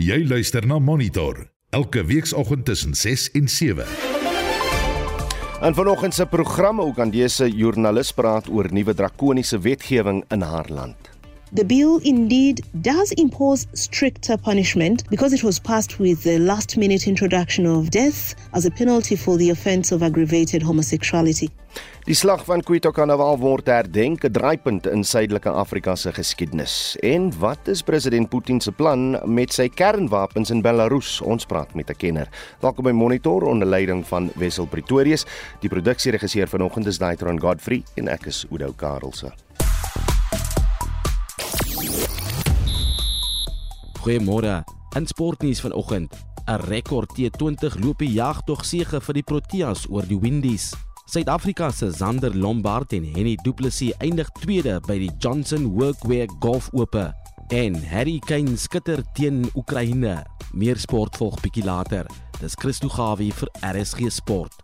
Jy luister na Monitor elke weekoggend tussen 6 en 7. En vanoggend se programme Ugandese joernalis praat oor nuwe drakoniese wetgewing in haar land. The bill indeed does impose stricter punishment because it was passed with the last minute introduction of death as a penalty for the offense of aggravated homosexuality. Die slag van Quito Carnaval word herdenk, 'n draaipunt in Suidelike Afrika se geskiedenis. En wat is president Putin se plan met sy kernwapens in Belarus? Ons praat met 'n kenner. Welkom by Monitor onder leiding van Wessel Pretorius. Die produksieregisseur vanoggend is Daitron Godfrey en ek is Udo Karelse. Goeiemôre. In sportnuus vanoggend, 'n rekord T20 loopie jagtog sege vir die Proteas oor die Windies. Suid-Afrika se Zander Lombard en Henny Du Plessis eindig tweede by die Johnson Workwear Golf Ope en Harry Kane skitter teen Oekraïne. Meer sport volg bietjie later. Dis Christo Gawie vir RSG Sport.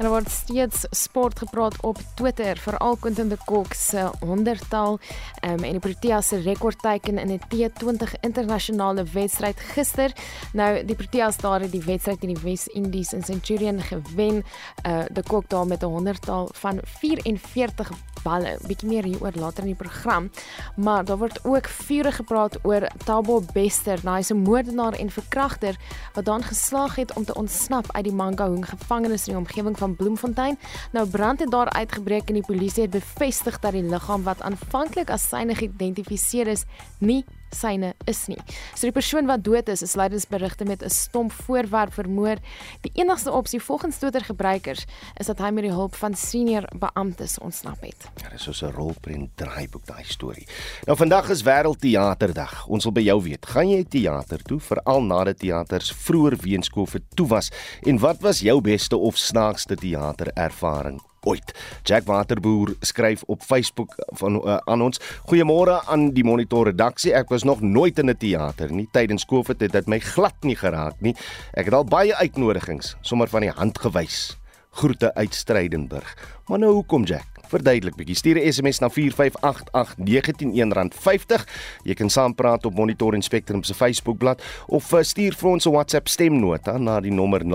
En er word steeds sport gepraat op Twitter, veral Quentin de Kock se honderdtal um, en die Proteas se rekordteken in 'n T20 internasionale wedstryd gister. Nou die Proteas daar het die wedstryd in die Wes-Indies in Centurion gewen. Uh de Kock daar met 'n honderdtal van 44 balle. Bietjie meer hieroor later in die program. Maar daar word ook vurig gepraat oor Tabo Bester, nou hy's 'n moordenaar en verkragter wat dan geslaag het om te ontsnap uit die Mangaung gevangenis in die omgewing van Bloemfontein. Nou brand het daar uitgebreek en die polisie het bevestig dat die liggaam wat aanvanklik as syne geïdentifiseer is, nie syne is nie. So die persoon wat dood is, is lydens berigte met 'n stomp voorwerp vermoor. Die enigste opsie volgens Twitter gebruikers is dat hy met die hulp van senior beamptes ontsnap het. Ja, dis soos 'n rolprent draaiboek daai storie. Nou vandag is wêreldteaterdag. Ons wil by jou weet, gaan jy teater toe veral nadat teaters vroeër weens Covid toe was? En wat was jou beste of snaakste teaterervaring ooit. Jack Waterboer skryf op Facebook van uh, aan ons: "Goeiemôre aan die Monitor redaksie. Ek was nog nooit in 'n teater nie. Tydens Covid het dit my glad nie geraak nie. Ek het al baie uitnodigings sommer van die hand gewys. Groete uit Strydenburg. Maar nou hoekom Jack? Verduidelik bietjie. Stuur 'n SMS na 4588191 R50. Jy kan saampraat op Monitor en Spectrum se Facebookblad of uh, stuur vir ons 'n WhatsApp stemnota na die nommer 0765366961.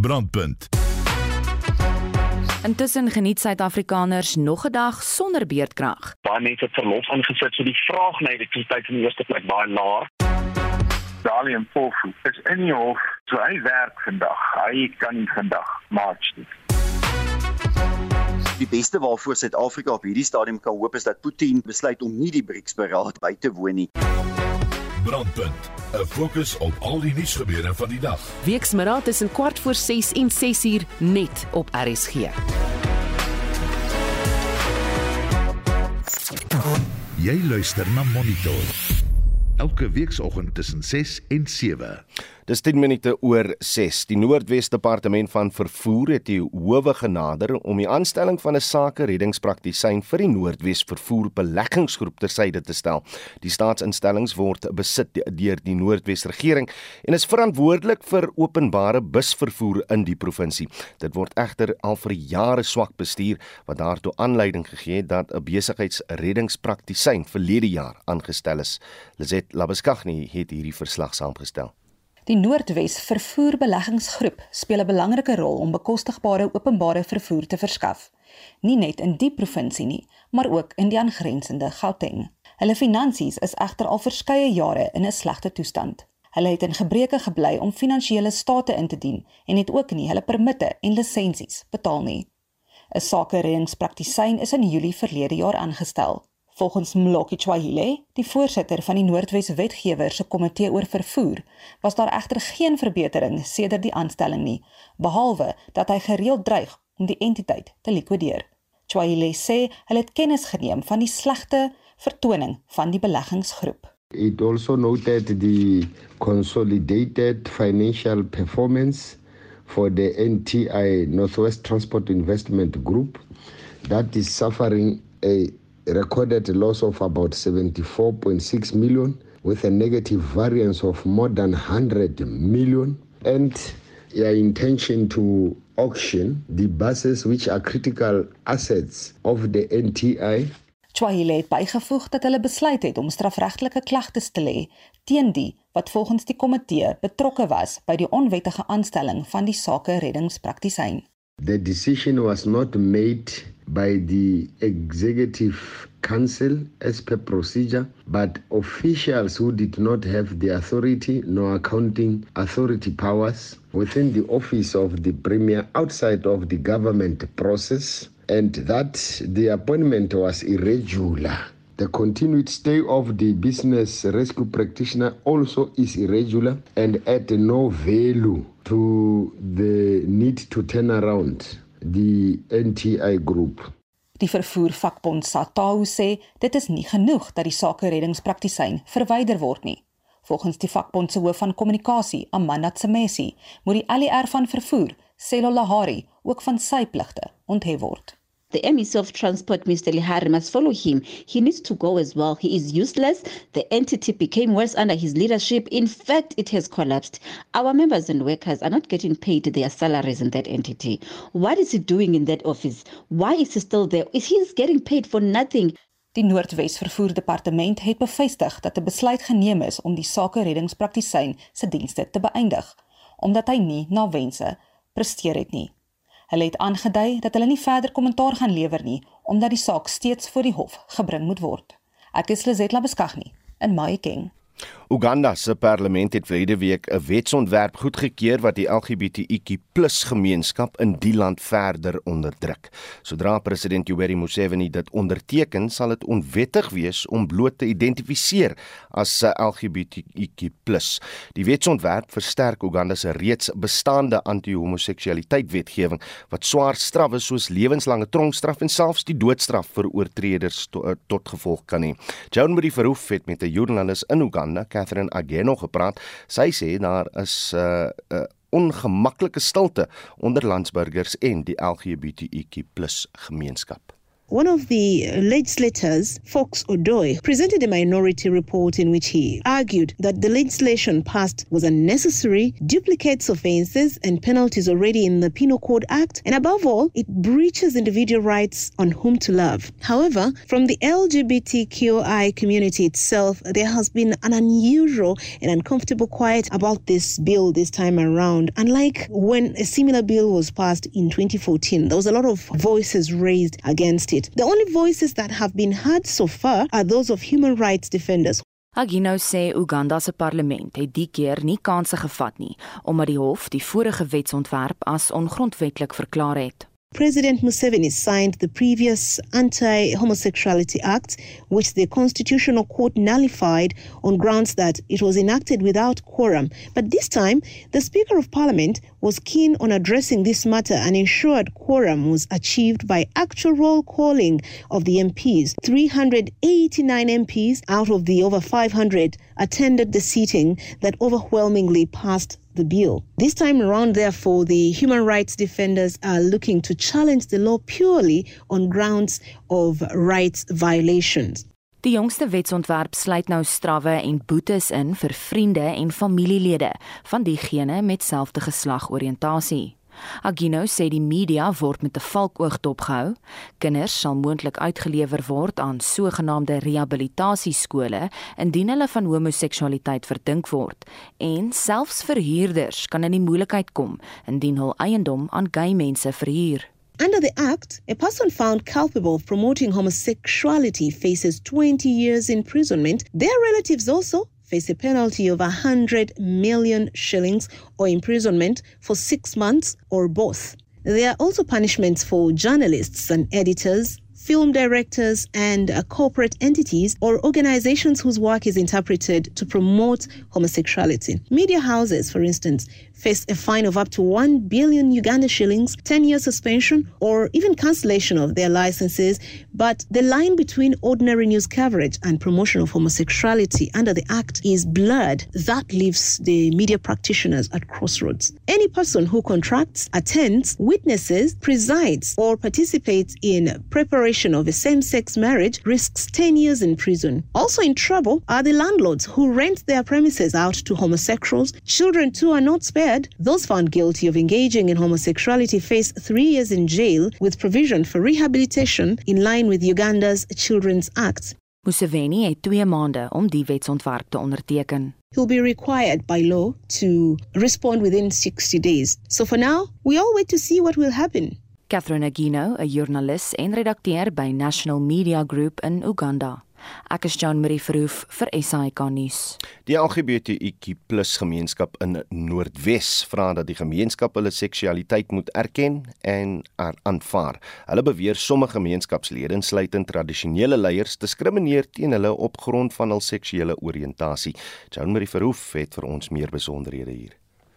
Brandpunt. Intussen geniet Suid-Afrikaners nog 'n dag sonder beerdkrag. Baie mense het verlof aangesit, so die vraag na elektrisiteit in die eerste plek baie laag. Dalian Pofu is in die hof, so hy werk vandag. Hy kan nie vandag maak nie. Die beste waarvoor Suid-Afrika op hierdie stadium kan hoop is dat Putin besluit om nie die BRICS-beraad by te woon nie. Brandpunt. 'n Fokus op al die nuusgebeure van die dag. Weksmiddag tussen kwart voor 6 en 6 uur net op RSG. Jy luister na Monitor. Elke weekoggend tussen 6 en 7. Dis 10 minute oor 6. Die Noordwes Departement van Vervoer het die howe genader om die aanstelling van 'n sake reddingspraktisyn vir die Noordwes Vervoer Beleggingsgroep tersyde te stel. Die staatsinstellings word besit deur die Noordwes regering en is verantwoordelik vir openbare busvervoer in die provinsie. Dit word egter al vir jare swak bestuur wat daartoe aanleiding gegee het dat 'n besigheidsreddingspraktisyn verlede jaar aangestel is. Lizet Labeskagni het hierdie verslag saamgestel. Die Noordwes Vervoer Beleggingsgroep speel 'n belangrike rol om bekostigbare openbare vervoer te verskaf, nie net in die provinsie nie, maar ook in die aangrensende Gauteng. Hulle finansies is egter al verskeie jare in 'n slegte toestand. Hulle het in gebreke gebly om finansiële state in te dien en het ook nie hulle permitte en lisensies betaal nie. 'n Sake reddingspraktisyn is in Julie verlede jaar aangestel. Volgens Mloki Chwahile, die voorsitter van die Noordwes Wetgewer se komitee oor vervoer, was daar egter geen verbetering sedert die aanstelling nie, behalwe dat hy gereeld dreig om die entiteit te likwideer. Chwahile sê hulle het kennis geneem van die slegte vertoning van die beleggingsgroep. It also noted the consolidated financial performance for the NTI Northwest Transport Investment Group that is suffering a recorded a loss of about 74.6 million with a negative variance of more than 100 million and their intention to auction the buses which are critical assets of the NTI. Swahili het bygevoeg dat hulle besluit het om strafregtelike klagtes te lê teen die wat volgens die komitee betrokke was by die onwettige aanstelling van die sake reddingspraktisyn. The decision was not made by the executive council as per procedure, but officials who did not have the authority nor accounting authority powers within the office of the premier outside of the government process, and that the appointment was irregular. The continued stay of the business rescue practitioner also is irregular and add no value to the need to turn around the NTI group. Die vervoervakbond SATAU sê dit is nie genoeg dat die sake reddingspraktisyn verwyder word nie. Volgens die vakbond se hoof van kommunikasie, Amanda Tsemesi, moet die ALR van vervoer, Selo Lahari, ook van sy pligte onthef word. The MEC of Transport, Mr. Lihari, must follow him. He needs to go as well. He is useless. The entity became worse under his leadership. In fact, it has collapsed. Our members and workers are not getting paid their salaries in that entity. What is he doing in that office? Why is he still there? Is he getting paid for nothing? Die Noordwes Vervoer Departement het bevestig dat 'n besluit geneem is om die sake reddingspraktisyn se dienste te beëindig, omdat hy nie na wense presteer het nie. Hulle het aangedui dat hulle nie verder kommentaar gaan lewer nie omdat die saak steeds voor die hof gebring moet word. Ek is Lizetla Beskagni in Mahikeng. Uganda se parlement het verlede week 'n wetsontwerp goedgekeur wat die LGBTQ+ gemeenskap in die land verder onderdruk. Sodra president Yoweri Museveni dit onderteken, sal dit onwettig wees om bloot te identifiseer as 'n LGBTQ+. Die wetsontwerp versterk Uganda se reeds bestaande anti-homoseksualiteit wetgewing wat swaar strawwe soos lewenslange tronkstraf en selfs die doodstraf vir oortreders to, tot gevolg kan hê. Joan Marie Verhoef het met 'n joernalis in Uganda Catherine Ageno gepraat. Sy sê daar is 'n uh, uh, ongemaklike stilte onder landsburgers en die LGBTQ+ gemeenskap. One of the legislators, Fox Odoy, presented a minority report in which he argued that the legislation passed was unnecessary, duplicates offences and penalties already in the Penal Code Act, and above all, it breaches individual rights on whom to love. However, from the LGBTQI community itself, there has been an unusual and uncomfortable quiet about this bill this time around. Unlike when a similar bill was passed in 2014, there was a lot of voices raised against it. The only voices that have been heard so far are those of human rights defenders. Agino sê Uganda se parlement het die keer nie kansse gevat nie omdat die hof die vorige wetsontwerp as ongrondwetlik verklaar het. President Museveni signed the previous Anti Homosexuality Act, which the Constitutional Court nullified on grounds that it was enacted without quorum. But this time, the Speaker of Parliament was keen on addressing this matter and ensured quorum was achieved by actual roll calling of the MPs. 389 MPs out of the over 500 attended the seating that overwhelmingly passed the bill. This time around, therefore, the human rights defenders are looking to challenge the law purely on grounds of rights violations. Die jongste wetsontwerp sluit nou strawwe en boetes in vir vriende en familielede van diegene met selfde geslagoriëntasie. Agino sê die media word met 'n valkoog dopgehou. Kinders sal moontlik uitgelewer word aan sogenaamde rehabilitasieskole indien hulle van homoseksualiteit verdink word en selfs verhuurders kan in die moeilikheid kom indien hul eiendom aan gay mense verhuur. Under the Act, a person found culpable of promoting homosexuality faces 20 years imprisonment. Their relatives also face a penalty of 100 million shillings or imprisonment for six months or both. There are also punishments for journalists and editors, film directors, and uh, corporate entities or organizations whose work is interpreted to promote homosexuality. Media houses, for instance, face a fine of up to 1 billion Uganda shillings, 10 year suspension, or even cancellation of their licenses. But the line between ordinary news coverage and promotion of homosexuality under the Act is blurred. That leaves the media practitioners at crossroads. Any person who contracts, attends, witnesses, presides, or participates in preparation of a same sex marriage risks 10 years in prison. Also in trouble are the landlords who rent their premises out to homosexuals. Children too are not spared Instead, those found guilty of engaging in homosexuality face three years in jail with provision for rehabilitation in line with Uganda's Children's Act. Museveni het 2 maande om die wetsontwerp te onderteken. He'll be required by law to respond within 60 days. So for now, we all wait to see what will happen. Catherine Agino, 'n joernalis en redakteur by National Media Group in Uganda. Ek is Jean Marie Verhoef vir SAK nuus. Die LGBTQ+ gemeenskap in Noordwes vra dat die gemeenskap hulle seksualiteit moet erken en aanvaar. Hulle beweer sommige gemeenskapslede, insluitend tradisionele leiers, diskrimineer teen hulle op grond van hul seksuele oriëntasie. Jean Marie Verhoef het vir ons meer besonderhede hier.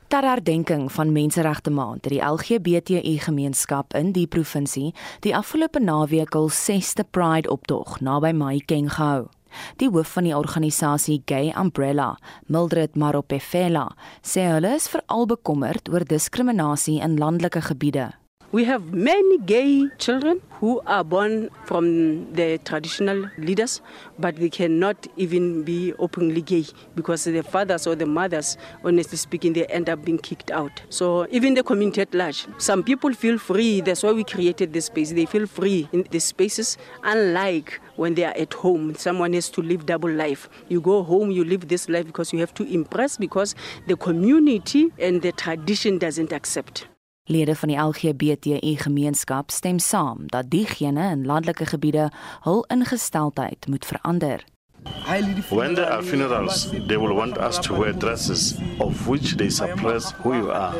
Ter herdenking van Menseregte Maand het die LGBTI gemeenskap in die provinsie die afgelope naweek hul 6ste Pride optog naby Mahikeng gehou. Die hoof van die organisasie Gay Umbrella, Mildred Maropefela, sê hulle is veral bekommerd oor diskriminasie in landelike gebiede. We have many gay children who are born from the traditional leaders, but they cannot even be openly gay because the fathers or the mothers, honestly speaking, they end up being kicked out. So even the community at large, some people feel free. That's why we created this space. They feel free in these spaces, unlike when they are at home. Someone has to live double life. You go home, you live this life because you have to impress because the community and the tradition doesn't accept. Lede van die LGBTI gemeenskap stem saam dat diegene in landelike gebiede hul ingesteldheid moet verander. When there are funerals, they will want us to wear dresses of which they suppress who you are.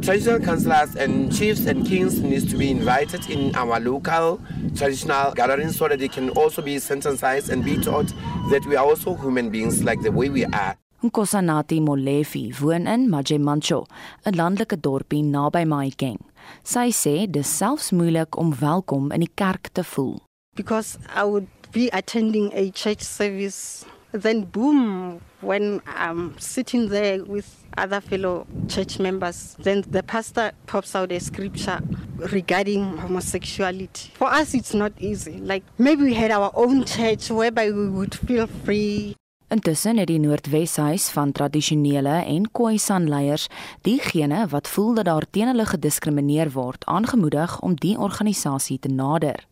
Traditional councillors and chiefs and kings needs to be invited in our local traditional gatherings so that they can also be sensitized and be taught that we are also human beings like the way we are. Nkosanati Molefi woon in Majemancho, 'n landelike dorpie naby Mahikeng. Sy sê dis selfs moeilik om welkom in die kerk te voel. Because I would be attending a church service then boom when I'm sitting there with other fellow church members then the pastor pops out a scripture regarding homosexuality for us it's not easy like maybe we had our own church whereby we would feel free Intussen het die Noordweshuis van tradisionele en Khoisan leiers diegene wat voel dat daar teen hulle gediskrimineer word, aangemoedig om die organisasie te nader.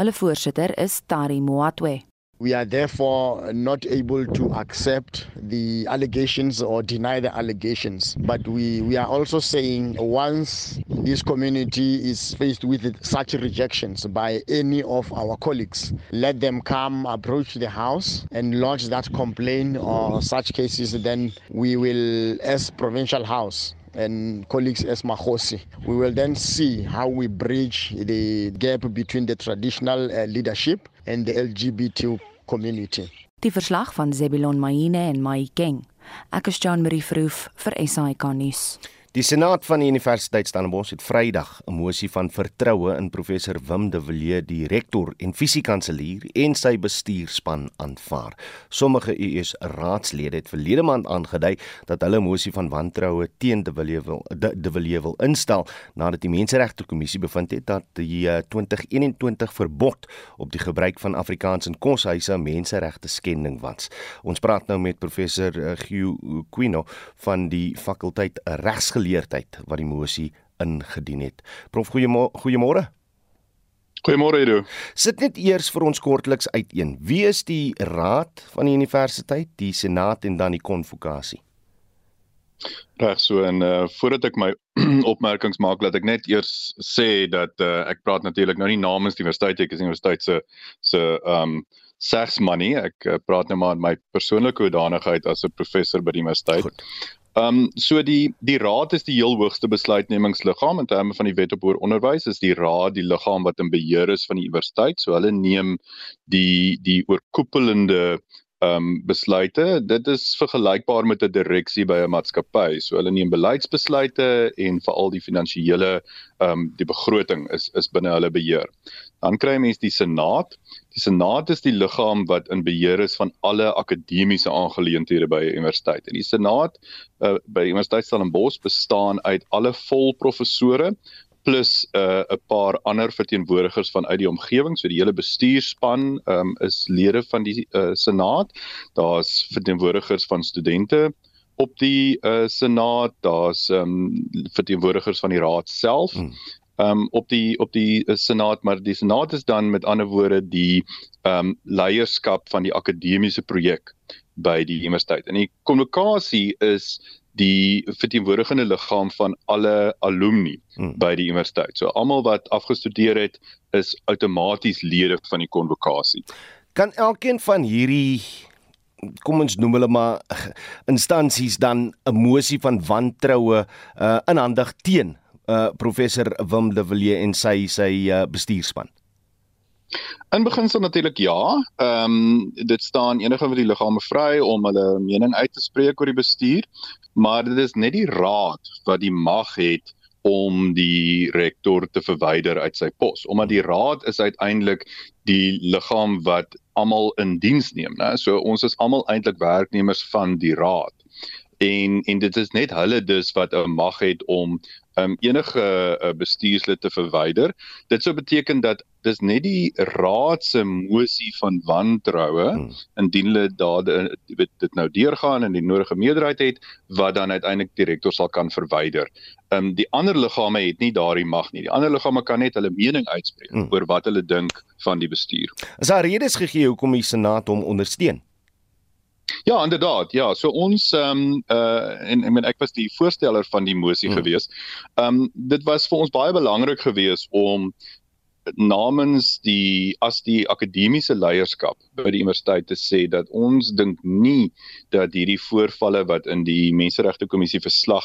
Hulle voorsitter is Tari Moatwe. We are therefore not able to accept the allegations or deny the allegations. But we, we are also saying once this community is faced with such rejections by any of our colleagues, let them come approach the house and lodge that complaint or such cases, then we will, as provincial house, and colleagues as Mahosi. We will then see how we bridge the gap between the traditional uh, leadership and the LGBT community. Die verslag van Zebulon Maine en Mai Keng. Ek is Jean Marie Verhoef vir SAK nuus. Die Senaat van die Universiteit Stellenbosch het Vrydag 'n mosie van vertroue in professor Wim de Villiers, die rektor en fisiekanselier en sy bestuurspan aanvaar. Sommige US raadslede het verlede maand aangedui dat hulle 'n mosie van wantroue teen de Villiers wil de, de Villiers wil instel nadat die Menseregte Kommissie bevind het dat die 2021 eh, verbod op die gebruik van Afrikaans in koshuise menseregte skending was. Ons praat nou met professor eh, Hugh Quino van die fakulteit regsgeleerdheid geleerdheid wat die mosie ingedien het. Prof goeiemôre. Goeiemôre Edo. Sit net eers vir ons kortliks uiteen. Wie is die raad van die universiteit, die senaat en dan die konvokasie? Reg so en uh voordat ek my opmerkings maak, laat ek net eers sê dat uh ek praat natuurlik nou nie namens die universiteit ek is die universiteit se se um segs money. Ek uh, praat nou maar in my persoonlike hoedanigheid as 'n professor by die universiteit. Goed. Ehm um, so die die raad is die heel hoogste besluitnemingsliggaam in terme van die wet op hoër onderwys is die raad die liggaam wat in beheer is van die universiteit. So hulle neem die die oorkoepelende ehm um, besluite. Dit is vergelykbaar met 'n direksie by 'n maatskappy. So hulle neem beleidsbesluite en veral die finansiële ehm um, die begroting is is binne hulle beheer dan kry mens die senaat Die Senaat is die liggaam wat in beheer is van alle akademiese aangeleenthede by 'n universiteit. En die Senaat uh, by Universiteit Stellenbosch bestaan uit alle volprofessore plus 'n uh, paar ander verteenwoordigers van uit die omgewing. So die hele bestuurspan um, is lede van die uh, Senaat. Daar's verteenwoordigers van studente, op die uh, senaat, daar's um, verteenwoordigers van die raad self. Hmm um op die op die uh, senaat maar die senaat is dan met ander woorde die um leierskap van die akademiese projek by die universiteit. En die konvokasie is die verteenwoordigende liggaam van alle alumni hmm. by die universiteit. So almal wat afgestudeer het is outomaties lede van die konvokasie. Kan elkeen van hierdie kom ons noem hulle maar instansies dan 'n mosie van wantroue uh, inhandig teen uh, professor Wim de Villiers en sy sy uh, bestuurspan? In beginsel natuurlik ja. Ehm um, dit staan enige van die liggame vry om hulle mening uit te spreek oor die bestuur, maar dit is net die raad wat die mag het om die rektor te verwyder uit sy pos omdat die raad is uiteindelik die liggaam wat almal in diens neem né so ons is almal eintlik werknemers van die raad en en dit is net hulle dus wat 'n mag het om um, enige uh, bestuurslid te verwyder. Dit sou beteken dat dis net die raad se mosie van wantroue hmm. indien hulle daar weet dit nou deurgaan en die nodige meerderheid het wat dan uiteindelik die rektor sal kan verwyder. Ehm um, die ander liggame het nie daardie mag nie. Die ander liggame kan net hulle mening uitspreek hmm. oor wat hulle dink van die bestuur. Is daar redes gegee hoekom die senaat hom ondersteun? Ja, inderdaad. Ja, so ons ehm um, uh en ek meen ek was die voorsteller van die mosie hmm. gewees. Ehm um, dit was vir ons baie belangrik geweest om namens die as die akademiese leierskap by die universiteit te sê dat ons dink nie dat hierdie voorvalle wat in die menseregte kommissie verslag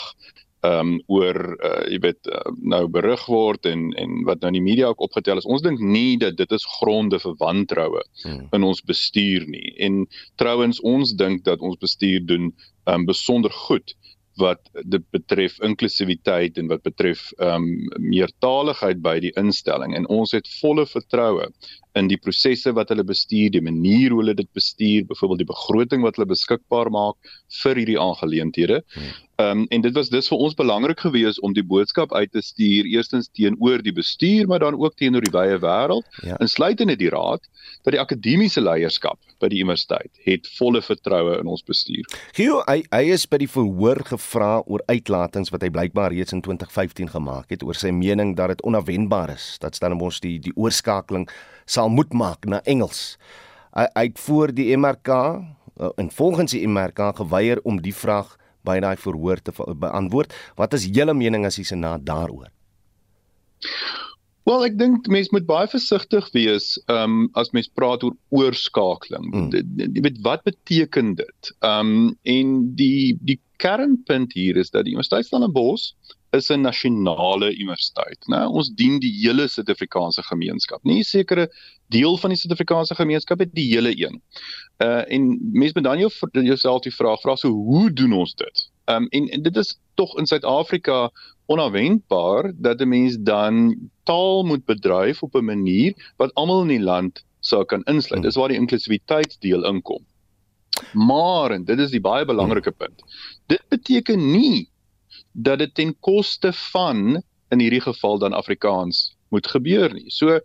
ehm um, oor uh, jy weet uh, nou berig word en en wat nou in die media ook opgetel is. Ons dink nie dat dit is gronde vir wantroue hmm. in ons bestuur nie. En trouens ons dink dat ons bestuur doen ehm um, besonder goed wat dit betref inklusiwiteit en wat betref ehm um, meertaligheid by die instelling en ons het volle vertroue in die prosesse wat hulle bestuur, die manier hoe hulle dit bestuur, byvoorbeeld die begroting wat hulle beskikbaar maak vir hierdie aangeleenthede. Hmm. Ehm um, en dit was dus vir ons belangrik geweest om die boodskap uit te stuur eerstens teenoor die bestuur maar dan ook teenoor die wye wêreld, ja. insluitende die raad dat die akademiese leierskap by die universiteit het volle vertroue in ons bestuur. Gio, hy hy is by die verhoor gevra oor uitlatings wat hy blykbaar reeds in 2015 gemaak het oor sy mening dat dit onverwenbaar is dat Stellenbosch die die oorskakeling sal moet maak na Engels. Hy het voor die MRK eh, en volgens die MRK geweier om die vraag by daai verhoor te beantwoord. Wat is julle mening as die senaat daaroor? Wel, ek dink mense moet baie versigtig wees um as mens praat oor oorskakeling. Hmm. Jy weet wat beteken dit? Um en die die kernpunt hier is dat die Universiteit Stellenbosch is 'n nasionale universiteit, né? Ons dien die hele Suid-Afrikaanse gemeenskap. Nie sekere deel van die Suid-Afrikaanse gemeenskap het die hele een. Uh en mense moet dan jou jouself die vraag vra so hoe doen ons dit? Um en, en dit is tog in Suid-Afrika onverwendbaar dat 'n mens dan taal moet bedryf op 'n manier wat almal in die land sou kan insluit. Dis waar die inklusiwiteitsdeel inkom. Maar en dit is die baie belangrike punt. Dit beteken nie dat dit ten koste van in hierdie geval dan Afrikaans moet gebeur nie. So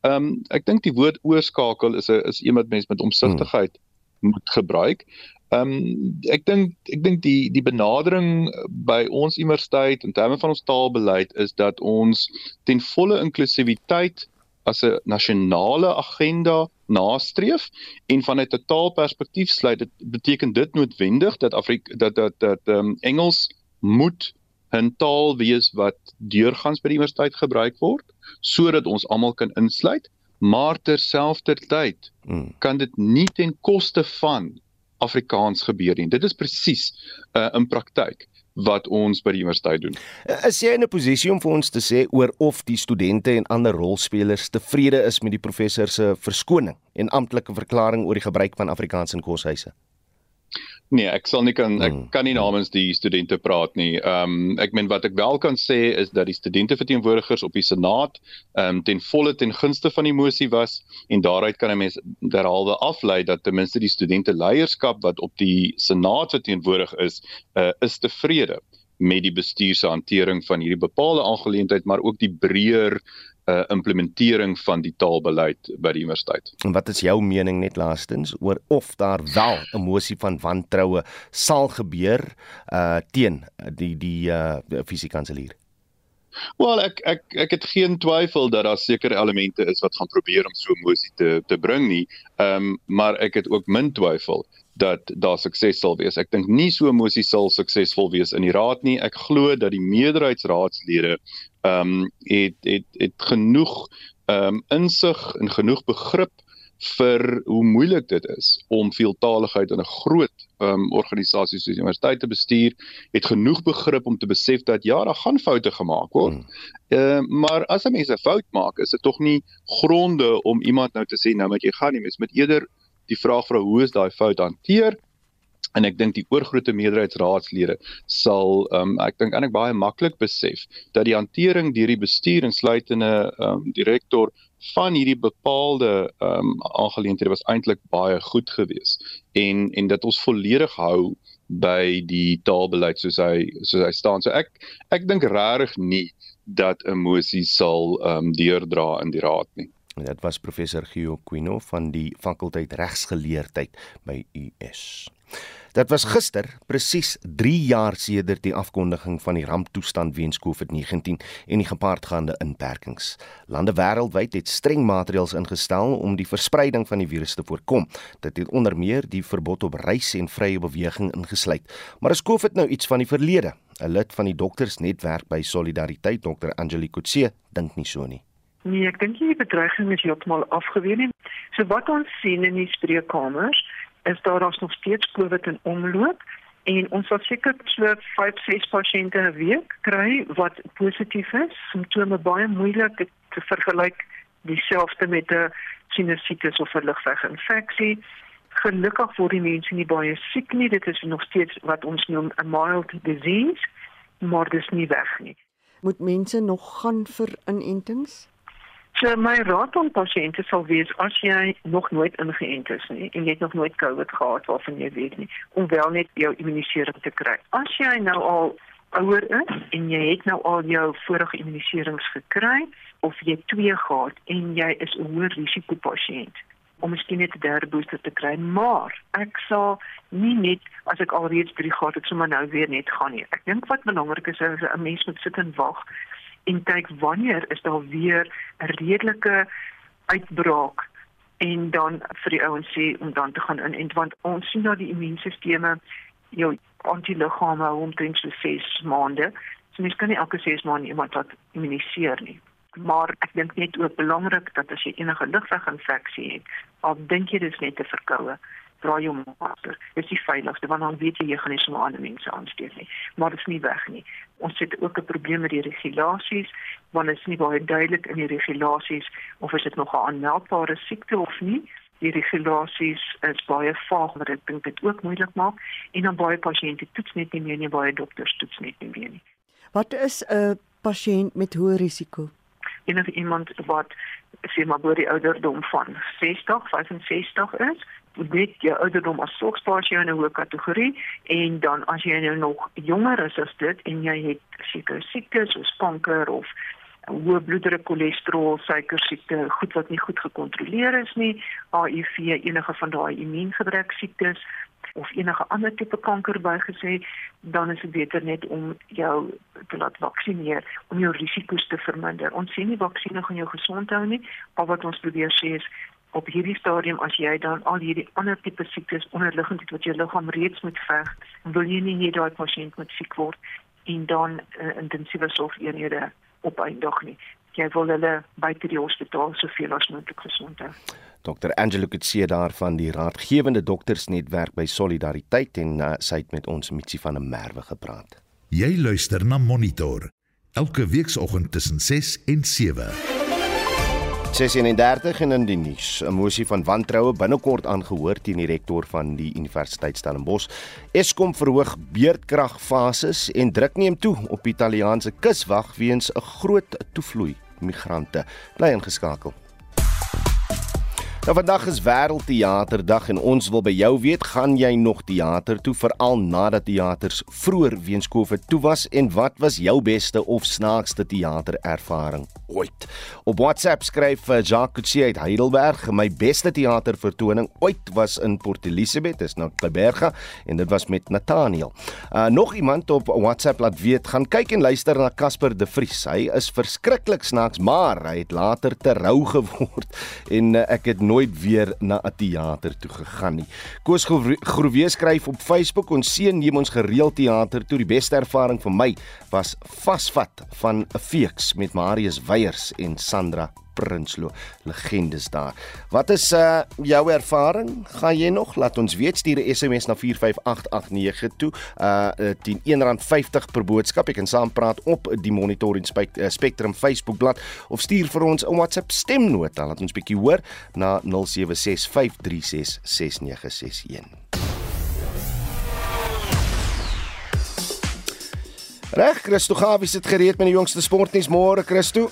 ehm um, ek dink die woord oorskakel is 'n is iemand mens met omsigtigheid hmm. moet gebruik. Ehm um, ek dink ek dink die die benadering by ons universiteit in terme van ons taalbeleid is dat ons ten volle inklusiwiteit as 'n nasionale agenda nastreef en vanuit 'n taalperspektief sluit dit beteken dit noodwendig dat Afrika dat dat dat ehm um, Engels moet 'n taal wees wat deurgangs by die universiteit gebruik word sodat ons almal kan insluit, maar terselfdertyd hmm. kan dit nie ten koste van Afrikaans gebeur nie. Dit is presies uh, in praktyk wat ons by die universiteit doen. Is jy in 'n posisie om vir ons te sê oor of die studente en ander rolspelers tevrede is met die professor se verskoning en amptelike verklaring oor die gebruik van Afrikaans in koshuise? Nee, ek sal nie kan ek hmm. kan nie namens die studente praat nie. Ehm um, ek meen wat ek wel kan sê is dat die studente verteenwoordigers op die senaat ehm um, ten volle ten gunste van die mosie was en daaruit kan 'n mens derhalwe aflei dat ten minste die studente leierskap wat op die senaat verteenwoordig is, uh, is tevrede met die bestuur se hantering van hierdie bepaalde aangeleentheid, maar ook die breër uh, implementering van die taalbeleid by die universiteit. En wat is jou mening net laastens oor of daar wel 'n mosie van wantroue sal gebeur uh teen die die uh fisiekanselier? Wel ek ek ek het geen twyfel dat daar sekere elemente is wat gaan probeer om so 'n mosie te te bring nie. Ehm um, maar ek het ook min twyfel dat daar sukses sal wees. Ek dink nie so 'n mosie sal suksesvol wees in die raad nie. Ek glo dat die meerderheidsraadslede ehm um, het het het genoeg ehm um, insig en genoeg begrip vir hoe moeilik dit is om veeltaligheid in 'n groot ehm um, organisasie soos die universiteit te bestuur, het genoeg begrip om te besef dat ja, daar gaan foute gemaak word. Hmm. Ehm uh, maar as 'n mens 'n fout maak, is dit tog nie gronde om iemand nou te sê nou moet jy gaan nie, mens moet eerder die vraag vra hoe is daai fout hanteer? En ek dink die oorgrootste meerderheidsraadslede sal um, ek dink eintlik baie maklik besef dat die hantering deur die bestuur insluitende um, direkteur van hierdie bepaalde um, aangeleenthede was eintlik baie goed geweest en en dat ons volledig hou by die taalbeleid soos hy soos hy staan. So ek ek dink regtig nie dat 'n mosie sal um, deurdra in die raad nie. Dit was professor Gio Quino van die fakulteit regsgeleerdheid by US. Dit was gister presies 3 jaar sedert die afkondiging van die ramptoestand weens COVID-19 en die gepaardgaande inperkings. Lande wêreldwyd het streng maatreëls ingestel om die verspreiding van die virus te voorkom. Dit het onder meer die verbod op reis en vrye beweging ingesluit. Maar is COVID nou iets van die verlede? 'n Lid van die doktersnetwerk by Solidariteit, Dr. Angelique Kutse, dink nie so nie. Nee, ek dink die bedreiging is heeltemal afgeweer nie. So wat ons sien in die spreekkamers is daar ons nog steeds COVID in omloop en ons sal seker so 5 6 pasiënte 'n week kry wat positief is. Simptome baie moeilik te vergelyk dieselfde met 'n sinusitis of 'n lugweginfeksie. Gelukkig word die mense nie baie siek nie. Dit is nog steeds wat ons noem 'n mild disease, maar dit is nie weg nie. Moet mense nog gaan vir inentings? So my raad aan pasiënte sal wees as jy nog nooit ingeënt is nie en jy het nog nooit COVID gehad waarvan jy weet nie om wel net jou immunisering te kry. As jy nou al ouer is en jy het nou al jou vorige immuniserings gekry of jy twee gehad en jy is 'n hoë risiko pasiënt om miskien net 'n derde booster te kry, maar ek sal nie net as ek alreeds 3 gehad het, sommer nou weer net gaan nie. Ek dink wat belangrik is is 'n mens moet sit en wag en kyk wanneer is daar weer 'n redelike uitbraak en dan vir die ouens sê om dan te gaan in want ons sien dat die immuunstelsel jou antiliggame omtrent so 6 maande. So mens kan nie elke 6 maande iemand wat immuniseer nie. Maar ek dink net ook belangrik dat as jy enige lugweginfeksie het, al dink jy dis net 'n verkoue, dra jou masker. Dit is die veiligste want dan weet jy jy gaan nie sommer ander mense aansteek nie. Maar dit is nie weg nie. Ons het ook 'n probleem met die regulasies want dit is nie baie duidelik in die regulasies of is dit nog 'n aanmeldbare siekte of nie. Die regulasies is baie vaag wat dit dink dit ook moeilik maak en dan baie pasiënte toets net nie meer nie, baie dokters toets net nie meer nie. Wat is 'n pasiënt met hoë risiko? Enige iemand wat sê maar oor die ouderdom van 60, 65 is, weet jy ouderdom as sorgspasie in 'n hoë kategorie en dan as jy nou nog jonger is as dit en jy het sekere siektes soos kanker of hoë bloeddruk, cholesterol, suiker siekte, goed wat nie goed gekontroleer is nie, HIV, enige van daai immuungebrek siektes of enige ander tipe kanker bygesê, dan is dit beter net om jou te laat vaksineer om jou risiko's te verminder. Ons sien nie vaksines gaan jou gesond hou nie, maar wat ons probeer sê is op hierdie stadium as jy dan al hierdie ander tipe siektes onderliggend het wat jou liggaam reeds moet veg, wil jy nie hê daai pasiënt moet siek word en dan uh, intensiewe sorgeenhede opeindig nie. Jy wil hulle buite die hospitaal soveel as moontlik gesond hou. Dr Angelo Kutse daar van die raadgewende doktersnetwerk by Solidariteit en uh, sy het met ons Mitsi van der Merwe gepraat. Jy luister na Monitor elke weekoggend tussen 6 en 7. 36 en in die nuus. 'n Mosie van wantroue binnekort aangehoor teen die rektor van die Universiteit Stellenbosch. Eskom verhoog beurtkragfases en druk neem toe op Italiaanse kuswag weens 'n groot toevloei migrante. Bly ingeskakel. Nou vandag is Wêreldteaterdag en ons wil by jou weet, gaan jy nog teater toe veral nadat teaters vroeër weens Covid toe was en wat was jou beste of snaakste teaterervaring ooit? Op WhatsApp skryf eh, Jacques Kutsie uit Heidelberg, my beste teatervertoning ooit was in Port Elizabeth, is nou Kleiberga en dit was met Nathaniel. Uh nog iemand op WhatsApp laat weet, gaan kyk en luister na Casper de Vries. Hy is verskriklik snaaks, maar hy het later te rou geword en uh, ek het nooit weer na 'n teater toe gegaan nie. Koos Groewe skryf op Facebook ons seun neem ons gereeld teater toe. Die beste ervaring vir my was vasvat van 'n feeks met Marius Weyers en Sandra Prinsloo legendes daar. Wat is uh jou ervaring? Gaan jy nog laat ons weet stuur 'n SMS na 45889 toe. Uh teen R1.50 per boodskap. Jy kan saampraat op die Monitor en uh, Spectrum Facebookblad of stuur vir ons 'n WhatsApp stemnota laat ons bietjie hoor na 0765366961. Reg, Christo Gawie sit gereed met die jongste sportnuus môre, Christo.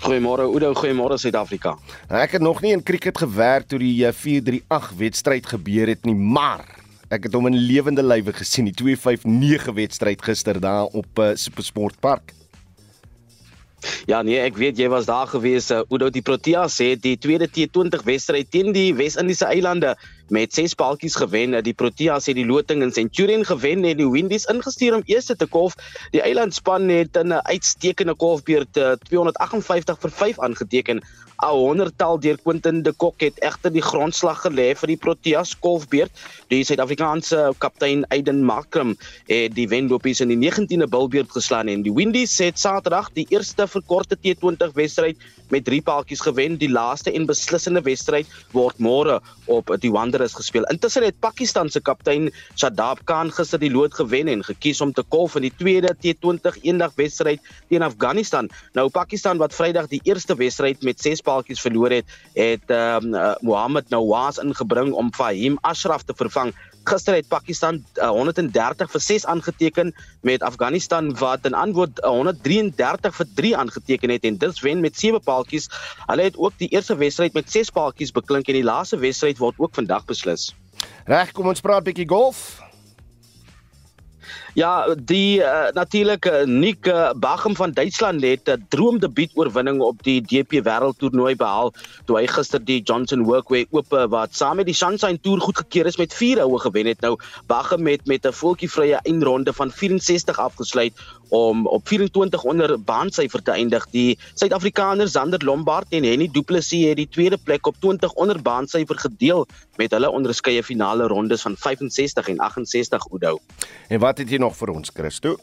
Goeiemôre Oudo, goeiemôre Suid-Afrika. Ek het nog nie in cricket gewerk toe die 438 eh, wedstryd gebeur het nie, maar ek het hom in lewende lywe gesien, die 259 wedstryd gister daar op uh, Supersportpark. Ja nee, ek weet jy was daar gewees. Uh, Oudo die Proteas het die tweede T20 wedstryd teen die Wes-Indiese eilande met 6 paaltjies gewen. Die Proteas het die loting in Centurion gewen en die Windies ingestuur om eers te kolf. Die eilandspan het 'n uitstekende kolfbeurt 258 vir 5 aangeteken. 'n 100tal deur Quentin de Kock het egter die grondslag gelê vir die Proteas kolfbeurt. Die Suid-Afrikaanse kaptein Aiden Markram het die wenlopies in die 19de bilbeurt geslaan en die Windies het Saterdag die eerste verkorte T20 wedstryd met 3 paaltjies gewen. Die laaste en beslissende wedstryd word môre op die Wanderers gespeel. Intussen het Pakistan se kaptein Shadab Khan gister die lood gewen en gekies om te kolf in die tweede T20 eendag wedstryd teen Afghanistan. Nou Pakistan wat Vrydag die eerste wedstryd met 6 paaltjies verloor het, het um, uh, Mohammad Nawaz ingebring om Fahim Ashraf te vervang. Gister het Pakistan uh, 130 vir 6 aangeteken met Afghanistan wat in antwoord uh, 133 vir 3 aangeteken het en dit wen met 7 paaltjies. Hulle het ook die eerste wedstryd met 6 paaltjies beklink en die laaste wedstryd word ook vandag beslis. Reg, kom ons praat 'n bietjie golf. Ja, die uh, natuurlik uh, Nick uh, Bachum van Duitsland het 'n uh, droomdebuut oorwinning op die DP Wêreldtoernooi behaal toe hy gister die Johnson Workway Ope wat saam met die Sunshine Tour goedgekeur is met 4 houe gewen het. Nou Bachum het met 'n voetjievrye eindronde van 64 afgesluit om op 24 onder baansyfer te eindig. Die Suid-Afrikaner Zander Lombard en Henny Du Plessis het die tweede plek op 20 onder baansyfer gedeel met hulle onderskeie finale rondes van 65 en 68 Oudo. En wat het jy nog vir ons, Christo?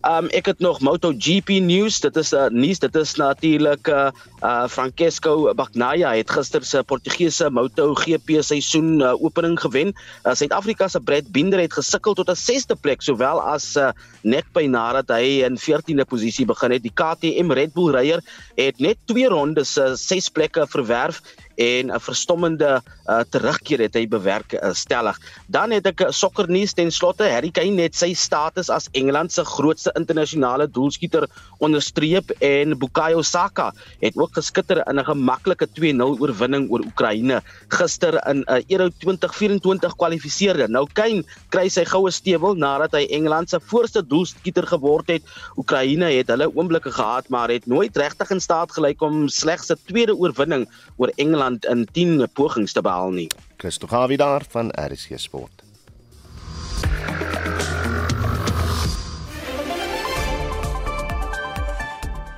Um ek het nog MotoGP nuus. Dit is 'n uh, nuus. Dit is natuurlik uh, uh Francesco Bagnaia het gister se Portugese MotoGP seisoen uh, opening gewen. Uh, Suid-Afrika se Brad Binder het gesukkel tot 'n 6de plek sowel as uh, net by nadat hy in 14de posisie begin het. Die KTM Red Bull ryer het net 2 rondes se uh, 6 plekke verwerf en 'n verstommende uh, terugkeer het hy bewerk uh, stellig. Dan het ek 'n sokkernuus ten slotte. Harry Kane het sy status as Engeland se grootste internasionale doelskieter onderstreep en Bukayo Saka het ook geskitter in 'n gemaklike 2-0 oorwinning oor Oekraïne gister in 'n uh, Euro 2024 kwalifiseerde. Nou Kane kry sy goue stewel nadat hy Engeland se voorste doelskieter geword het. Oekraïne het hulle oomblikke gehad, maar het nooit regtig in staat gelyk om slegs 'n tweede oorwinning oor Engeland Engeland in 10 pogings te behaal nie. Christo Gawie daar van RSG Sport.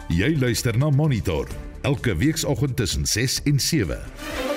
Jy luister na Monitor elke weekoggend tussen 6 en 7.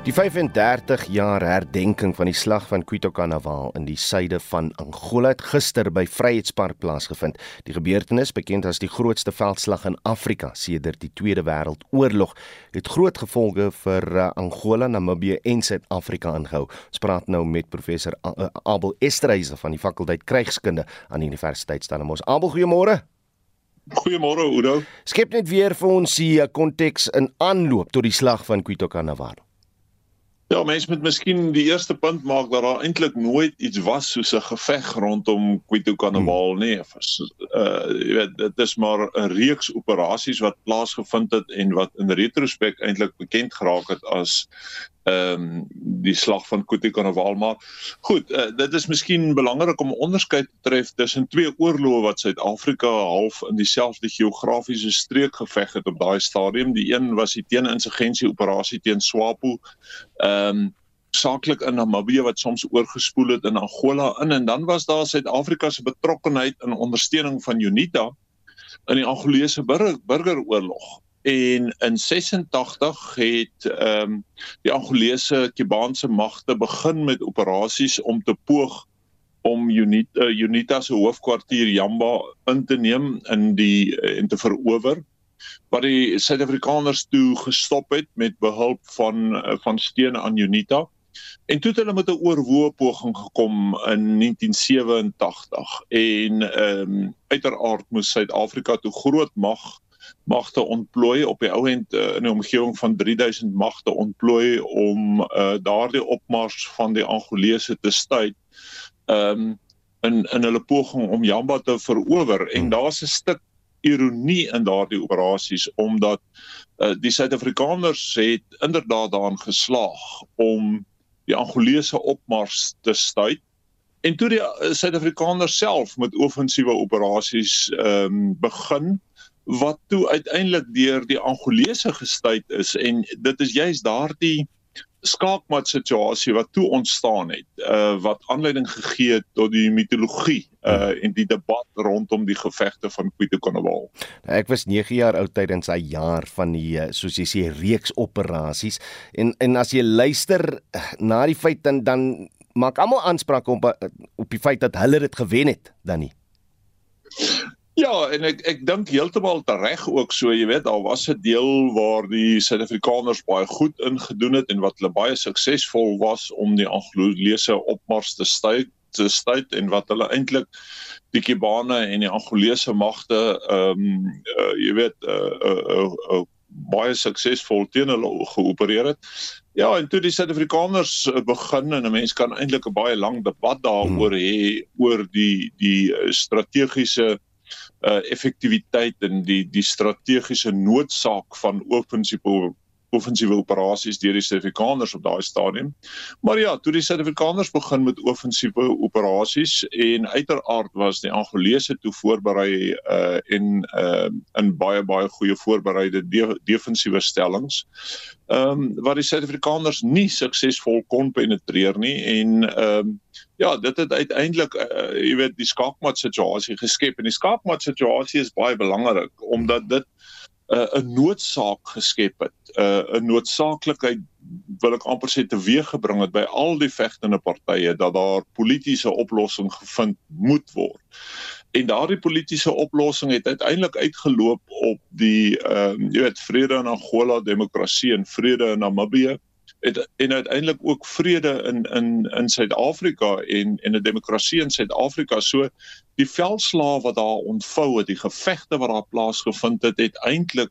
Die 35 jaar herdenking van die slag van Cuito Carnaval in die suide van Angola het gister by Vryheidspark plaasgevind. Die gebeurtenis, bekend as die grootste veldslag in Afrika sedert die Tweede Wêreldoorlog, het groot gevolge vir uh, Angola, Namibië en Suid-Afrika aangehou. Ons praat nou met professor uh, Abel Esterhuise van die fakulteit Krygskunde aan die Universiteit Stellenbosch. Abel, goeiemôre. Goeiemôre Udo. Skep net weer vir ons die konteks in aanloop tot die slag van Cuito Carnaval. Ja, mense moet miskien die eerste punt maak dat daar eintlik nooit iets was soos 'n geveg rondom Quito Carnaval nie. Uh jy weet dit is maar 'n reeks operasies wat plaasgevind het en wat in retrospek eintlik bekend geraak het as ehm um, die slag van Quito Carnaval maar goed uh, dit is miskien belangrik om 'n onderskeid te tref tussen twee oorloë wat Suid-Afrika half in dieselfde geografiese streek geveg het op daai stadium. Die een was die teen-insurgensie operasie teen SWAPO ehm um, saaklik in Namibië wat soms oorgespoel het in Angola in en dan was daar Suid-Afrika se betrokkeheid in ondersteuning van UNITA in die Angolese burger, burgeroorlog en in 86 het ehm um, die Angolese Kubaanse magte begin met operasies om te poog om UNITA, uh, UNITA se hoofkwartier Jamba in te neem in die uh, en te verower. Wat die Suid-Afrikaners toe gestop het met behulp van uh, van steun aan UNITA. En toe het hulle met 'n oorwoe poging gekom in 1987 en ehm um, uiteraard moes Suid-Afrika toe groot mag magte ontplooi op die ou end uh, in 'n omgewing van 3000 magte ontplooi om uh, daardie opmars van die Angolese te stuit um, in in hulle poging om Jamba te verower en hmm. daar's 'n stuk ironie in daardie operasies omdat uh, die Suid-Afrikaners het inderdaad daarin geslaag om die Angolese opmars te stuit en toe die Suid-Afrikaners self met offensiewe operasies ehm um, begin wat toe uiteindelik deur die Angolese gestuit is en dit is juist daardie skaakmat situasie wat toe ontstaan het uh wat aanleiding gegee het tot die mitologie uh en die debat rondom die gevegte van Quito Carnaval. Nou, ek was 9 jaar oud tydens hy jaar van die uh, soos jy sê reeks operasies en en as jy luister uh, na die feit dan dan maak almal aanspraak op op die feit dat hulle dit gewen het dan nie. Ja, en ek ek dink heeltemal reg ook so, jy weet, daar was 'n deel waar die Suid-Afrikaners baie goed ingedoen het en wat hulle baie suksesvol was om die Angolese opmars te stuit te stuit en wat hulle eintlik die Kibane en die Angolese magte ehm um, uh, jy weet uh, uh, uh, uh, baie suksesvol teen hulle geopereer het. Ja, en toe die Suid-Afrikaners begin en 'n mens kan eintlik 'n baie lang debat daaroor hmm. hê oor die die strategiese uh effektiwiteit en die die strategiese noodsaak van offensiewe offensiewe operasies deur die Suid-Afrikaners op daai stadium. Maar ja, toe die Suid-Afrikaners begin met offensiewe operasies en uiteraard was die Angolese toe voorberei uh en uh in baie baie goeie voorbereide de defensiewe stellings. Ehm um, wat die Suid-Afrikaners nie suksesvol kon penetreer nie en ehm um, ja, dit het uiteindelik uh, jy weet die skaakmat situasie geskep en die skaakmat situasie is baie belangrik omdat dit uh, 'n noodsaak geskep het, uh, 'n noodsaaklikheid wil ek amper sê teweeggebring het by al die vegtende partye dat daar politieke oplossing gevind moet word. En daardie politieke oplossing het uiteindelik uitgeloop op die ehm uh, jy weet vrede in Angola, demokrasie en vrede in Namibië het en uiteindelik ook vrede in in in Suid-Afrika en en 'n demokrasie in Suid-Afrika. So die veldslae wat daar ontvou het, die gevegte wat daar plaasgevind het, het eintlik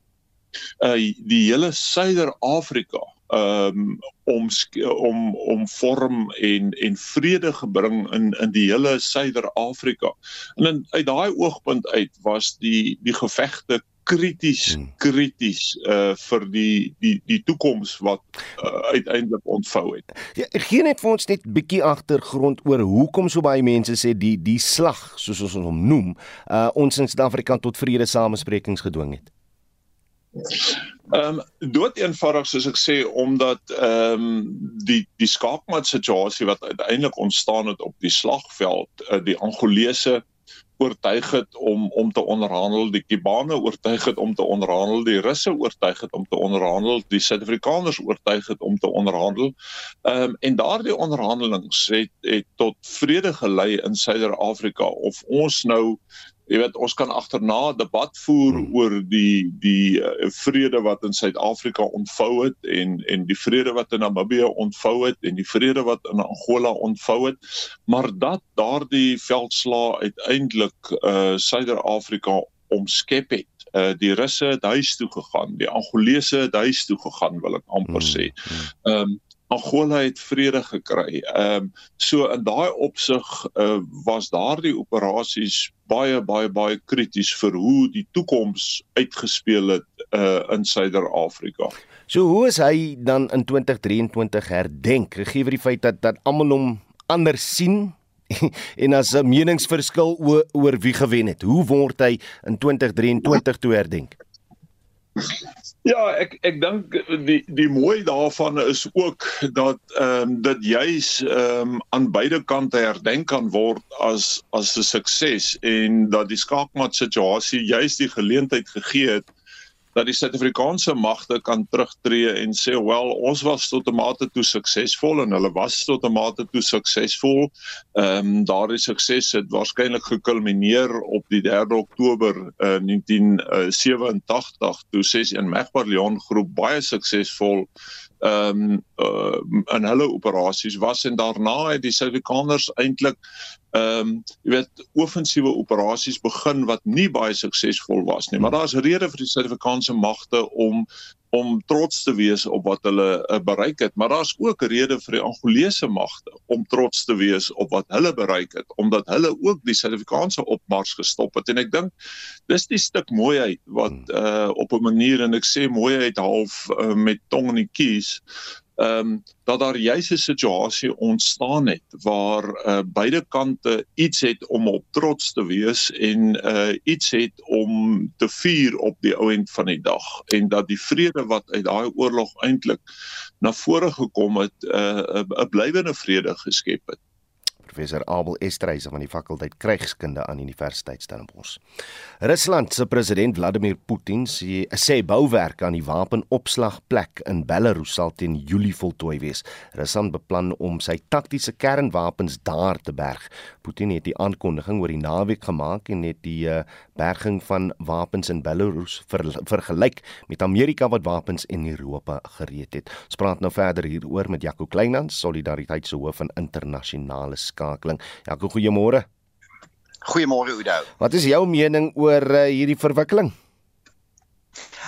uh die hele Suider-Afrika um om om om vorm en en vrede gebring in in die hele Suider-Afrika. En in, uit daai oogpunt uit was die die gevegte krities hmm. krities uh vir die die die toekoms wat uh, uiteindelik ontvou het. Ja, gee net vir ons net bietjie agtergrond oor hoekom so baie mense sê die die slag soos ons hom noem, uh ons in Suid-Afrika tot vrede samesprekings gedwing het. Ehm um, dood eenvoudig soos ek sê omdat ehm um, die die skaakmat situasie wat uiteindelik ontstaan het op die slagveld, uh, die Angolese oortuig het om om te onderhandel, die Kubane oortuig het om te onderhandel, die Russe oortuig het om te onderhandel, die Suid-Afrikaners oortuig het om te onderhandel. Ehm um, en daardie onderhandelings het, het tot vrede gelei in Suider-Afrika of ons nou jy weet ons kan agterna debat voer hmm. oor die die uh, vrede wat in Suid-Afrika ontvou het en en die vrede wat in Namibië ontvou het en die vrede wat in Angola ontvou het maar dat daardie veldslaa uiteindelik uh Suider-Afrika omskep het uh die Russe het huis toe gegaan die Angolese het huis toe gegaan wil ek amper hmm. sê. Hmm. Ehm um, Angola het vrede gekry. Ehm um, so in daai opsig uh, was daardie operasies baie baie baie krities vir hoe die toekoms uitgespeel het uh, in Suider-Afrika. So hoe is hy dan in 2023 herdenk gegee vir die feit dat dat almal hom anders sien en as 'n meningsverskil oor, oor wie gewen het. Hoe word hy in 2023 toe herdenk? Ja, ek ek dink die die mooi daarvan is ook dat ehm um, dat juis ehm um, aan beide kante herdenk kan word as as 'n sukses en dat die skaakmat situasie juis die geleentheid gegee het dat die Suid-Afrikaanse magte kan terugtreë en sê wel ons was tot 'n mate toe suksesvol en hulle was tot 'n mate toe suksesvol. Ehm um, daardie sukses het waarskynlik gekulmineer op die 3 Oktober uh, 1987 toe 61 Megbarleon groep baie suksesvol ehm um, uh, in hulle operasies was en daarna het die Suid-Afrikaners eintlik ehm um, jy weet offensiewe operasies begin wat nie baie suksesvol was nie. Maar daar's rede vir die Suid-Afrikaanse magte om om trots te wees op wat hulle uh, bereik het. Maar daar's ook rede vir die Angolese magte om trots te wees op wat hulle bereik het omdat hulle ook die Suid-Afrikaanse opmars gestop het. En ek dink dis die stuk mooiheid wat uh, op 'n manier en ek sê mooiheid half uh, met tong in die kies ehm um, dat daar juis 'n situasie ontstaan het waar uh, beide kante iets het om op trots te wees en uh, iets het om te vier op die ou end van die dag. En dat die vrede wat uit daai oorlog eintlik na vore gekom het 'n uh, 'n blywende vrede geskep het professor Abel Estreise van die fakulteit krygskunde aan Universiteit Stellenbosch. Rusland se president Vladimir Putin sê sê bouwerk aan die wapenopslagplek in Belarus sal teen Julie voltooi wees. Rusland beplan om sy taktiese kernwapens daar te berg. Putin het die aankondiging oor die naweek gemaak en het die uh, berging van wapens in Belarus ver, vergelyk met Amerika wat wapens in Europa gereed het. Ons praat nou verder hieroor met Jaco Kleinans, solidariteit se hoof van internasionale skakeling. Jaco, goeiemôre. Goeiemôre Oudo. Wat is jou mening oor uh, hierdie verwikkeling?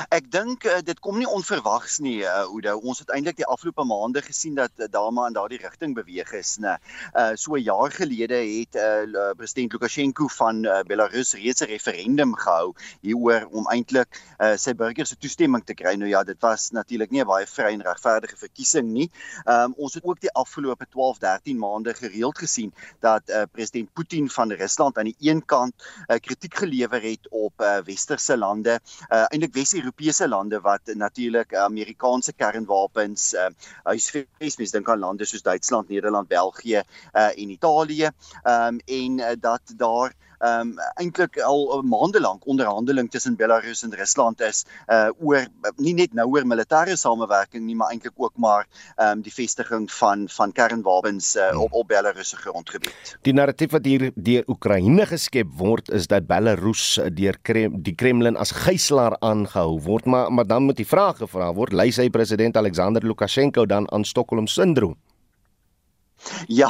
Ek dink uh, dit kom nie onverwags nie, uh, Oudo. Ons het eintlik die afgelope maande gesien dat uh, Dama in daardie rigting beweeg is, né? Uh so 'n jaar gelede het uh, president Lukasjenko van uh, Belarus reeds 'n referendum gehou hieroor om eintlik uh, sy burgers se toestemming te kry. Nou ja, dit was natuurlik nie 'n baie vry en regverdige verkiesing nie. Um ons het ook die afgelope 12, 13 maande gereeld gesien dat uh, president Putin van Rusland aan die een kant uh, kritiek gelewer het op uh, westerse lande, uh, eintlik Wes-Europa Europese lande wat natuurlik Amerikaanse kernwapens uh huisves mens dink aan lande soos Duitsland, Nederland, België uh en Italië. Um en uh, dat daar um eintlik al maande lank onderhandeling tussen Belarus en Rusland is uh oor nie net nou oor militêre samewerking nie, maar eintlik ook maar um die vestiging van van kernwapens uh, op op Belarus se grondgebied. Die narratief wat hier deur Oekraïne geskep word is dat Belarus deur Krem, die Kremlin as gijslaer aangehou word, maar maar dan moet die vraag gevra word, lei sy president Alexander Lukasjenko dan aan Stockholm syndroom? Ja,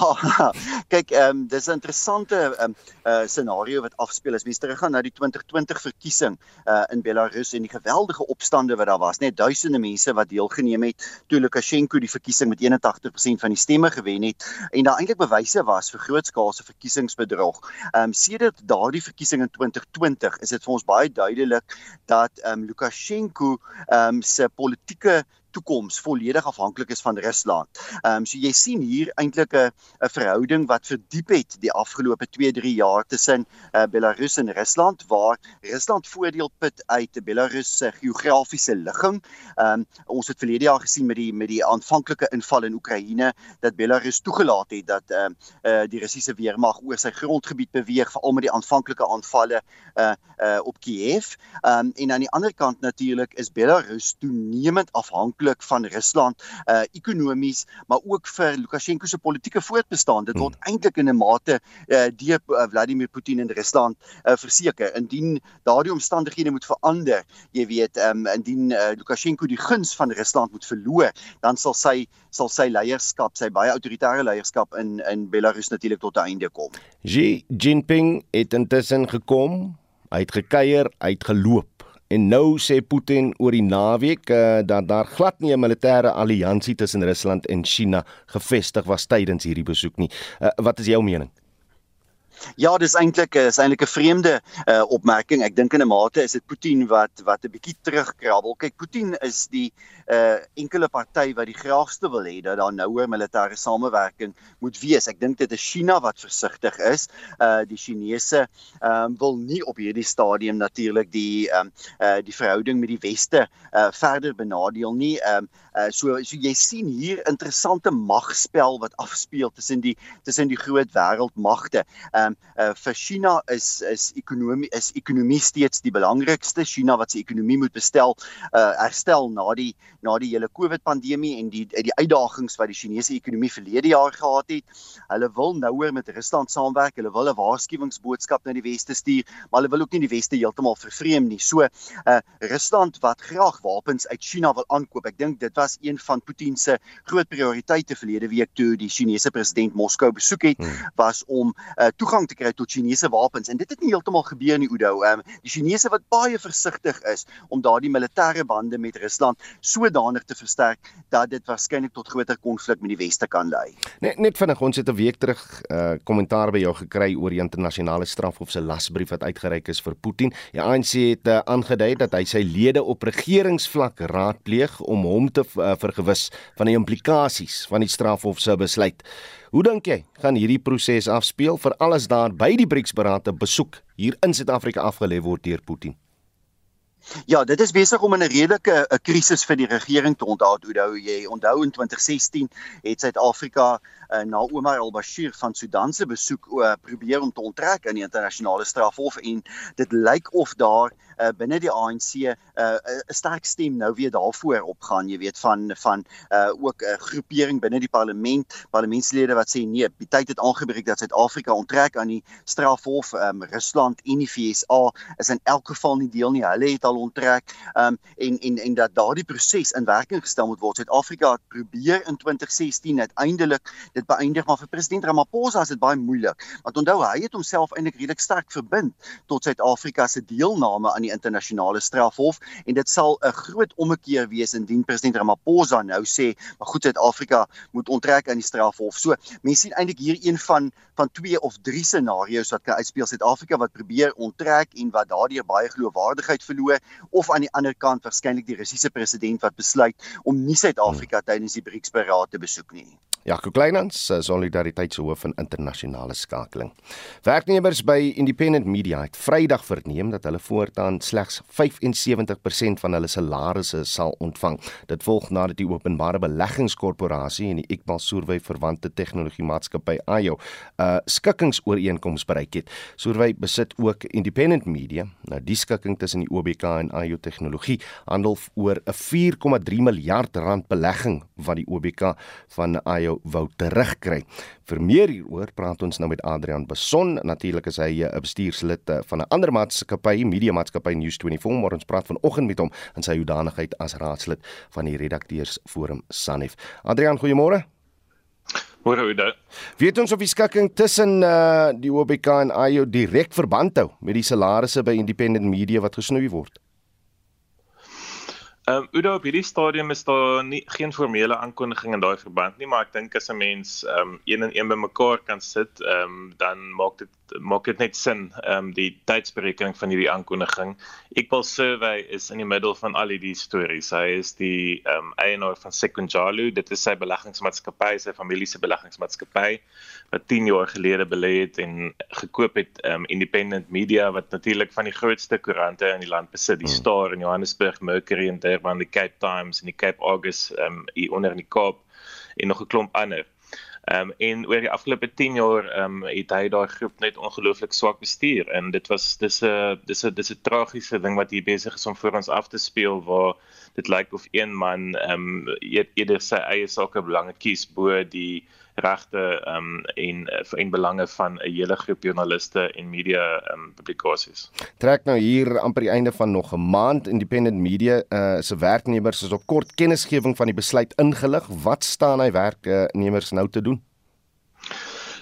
kyk, ehm um, dis 'n interessante ehm um, uh scenario wat afspeel as mens teruggaan na die 2020 verkiesing uh in Belarus en die geweldige opstande wat daar was, net duisende mense wat deelgeneem het toe Lukasjenko die verkiesing met 81% van die stemme gewen het en daar eintlik bewyse was vir grootskaalse verkiesingsbedrog. Ehm um, sedert daardie verkiesing in 2020 is dit vir ons baie duidelik dat ehm um, Lukasjenko ehm um, se politieke toekoms volledig afhanklik is van Rusland. Ehm um, so jy sien hier eintlik 'n 'n verhouding wat verdiep het die afgelope 2-3 jaar tussen uh, Belarus en Rusland waar Rusland voordeel put uit Belarus se geografiese ligging. Ehm um, ons het verlede jaar gesien met die met die aanvanklike inval in Oekraïne dat Belarus toegelaat het dat ehm uh, uh, die Russiese weermag oor sy grondgebied beweeg veral met die aanvanklike aanvalle uh uh op Kiev. Ehm um, en aan die ander kant natuurlik is Belarus toenemend afhanklik afhanklik van Rusland uh ekonomies maar ook vir Lukasjenko se politieke voortbestaan dit word hmm. eintlik in 'n mate uh deur uh, Vladimir Putin in Rusland uh verseker. Indien daardie omstandighede moet verander jy weet um indien uh, Lukasjenko die guns van Rusland moet verloor dan sal sy sal sy leierskap sy baie autoritaire leierskap in in Belarus natuurlik tot 'n einde kom. Xi Jinping het intussen gekom hy het gekuier hy het geloop En nou sê Putin oor die naweek uh, dat daar glad nie 'n militêre alliansie tussen Rusland en China gevestig was tydens hierdie besoek nie. Uh, wat is jou mening? Ja, dis eintlik is eintlik 'n vreemde uh, opmerking. Ek dink in 'n mate is dit Putin wat wat 'n bietjie terugkrabbel. Kyk, Putin is die uh, enkele party wat die graagste wil hê dat daar nouer militêre samewerking moet wees. Ek dink dit is China wat versigtig is. Uh die Chinese um, wil nie op hierdie stadium natuurlik die um, uh die verhouding met die weste uh verder benadeel nie. Um uh so so jy sien hier interessante magspel wat afspeel tussen die tussen die groot wêreldmagte. Um um, uh, vir China is is ekonomie is ekonomie steeds die belangrikste. China wat sy ekonomie moet bestel, uh, herstel na die na die hele COVID pandemie en die die uitdagings wat die Chinese ekonomie verlede jaar gehad het. Hulle wil nouer met Rusland saamwerk. Hulle wil 'n waarskuwingsboodskap na die weste stuur, maar hulle wil ook nie die weste heeltemal vervreem nie. So, uh Rusland wat graag wapens uit China wil aankoop. Ek dink dit was een van Putin se groot prioriteite verlede week toe die Chinese president Moskou besoek het, hmm. was om uh toegang toegang te kry tot Chinese wapens en dit het nie heeltemal gebeur nie Oudo. Ehm um, die Chinese wat baie versigtig is om daardie militêre bande met Rusland sodanig te versterk dat dit waarskynlik tot groter konflik met die weste kan lei. Net net vinnig ons het 'n week terug 'n uh, kommentaar by jou gekry oor die internasionale strafhof se lasbrief wat uitgereik is vir Putin. Die ANC het uh, aangedui dat hy sy lede op regeringsvlak raadpleeg om hom te uh, vergewis van die implikasies van die strafhof se besluit. Hoe dink jy gaan hierdie proses afspeel vir alles daar by die BRICS-beraad te besoek hier in Suid-Afrika afgelê word deur Putin? Ja, dit is besig om in 'n redelike 'n krisis vir die regering te onthou. Onthou jy, onthou in 2016 het Suid-Afrika uh, na Omar al-Bashir van Sudan se besoek uh, probeer om te onttrek aan die internasionale strafhof en dit lyk of daar uh, binne die ANC 'n uh, sterk stem nou weer daarvoor opgaan, jy weet van van uh, ook 'n uh, groepering binne die parlement, parlementslede wat sê nee, die tyd het aangebreek dat Suid-Afrika onttrek aan die strafhof. Um, Rusland en die FSA is in elk geval nie deel nie. Hulle het al onttrek um, en en en dat daardie proses in werking gestel moet word. Suid-Afrika het probeer in 2016 uiteindelik dit beëindig, maar vir president Ramaphosa is dit baie moeilik. Want onthou, hy het homself eintlik redelik sterk verbind tot Suid-Afrika se deelname aan die internasionale strafhof en dit sal 'n groot ommekeer wees indien president Ramaphosa nou sê, maar goed Suid-Afrika moet onttrek aan die strafhof. So, mense sien eintlik hier een van van twee of drie scenario's wat kan uitspeel. Suid-Afrika wat probeer onttrek en wat daardeur baie geloofwaardigheid verloor of aan die ander kant waarskynlik die Russiese president wat besluit om nie Suid-Afrika tydens die BRICS-beraad te besoek nie. Jaco Kleinhans, solidariteitshoof van internasionale skakeling. Werknemers by Independent Media het Vrydag verneem dat hulle voortaan slegs 75% van hulle salarisse sal ontvang. Dit volg nadat die Openbare Beleggingskorporasie en die Iqbal Survey verwante tegnologie maatskappy AYO 'n uh, skikkingsooreenkoms bereik het. Survey besit ook Independent Media. Nou die skikking tussen die OBK en AYO tegnologie handel oor 'n 4,3 miljard rand belegging wat die OBK van jou wou terugkry. Vir meer hieroor praat ons nou met Adrian Beson. Natuurlik is hy 'n bestuurslid eh, van 'n ander maatskappy, media maatskappy News24, maar ons praat vanoggend met hom in sy hoedanigheid as raadslid van die redakteursforum Sanef. Adrian, goeiemôre. Môre dit? Weet ons of die skikking tussen uh, die OBK en AYO direk verband hou met die salarisse by independent media wat gesnoei word? Ehm um, Udo op hierdie stadium is daar nie geen formele aankondiging in daai verband nie, maar ek dink as 'n mens ehm um, een en een bymekaar kan sit, ehm um, dan maak dit maak dit net sin ehm um, die tydsberekening van hierdie aankondiging. Equal Survey is in die middel van al hierdie stories. Hy is die ehm um, eienaar van Sekunjalu. Dit is sy beleggingsmaatskappy, sy familie se beleggingsmaatskappy wat 10 jaar gelede belê het en gekoop het ehm um, Independent Media wat natuurlik van die grootste koerante in die land besit, die hmm. Star in Johannesburg, Mercury en Durban, die Cape Times en die Cape Argus ehm um, hier onder in die Kaap en nog 'n klomp ander. Ehm um, en oor die afgelope 10 jaar ehm um, het hy daai groep net ongelooflik swak bestuur. En dit was dis 'n dis 'n dis 'n tragiese ding wat hier besig is om voor ons af te speel waar dit lyk of een man ehm um, eerder sy eie sake belange kies bo die regte um, en en belange van 'n hele groep joernaliste en media um, publikasies. Trek nou hier amper die einde van nog 'n maand independent media uh, se werknemers is op kort kennisgewing van die besluit ingelig. Wat staan hy werknemers nou te doen?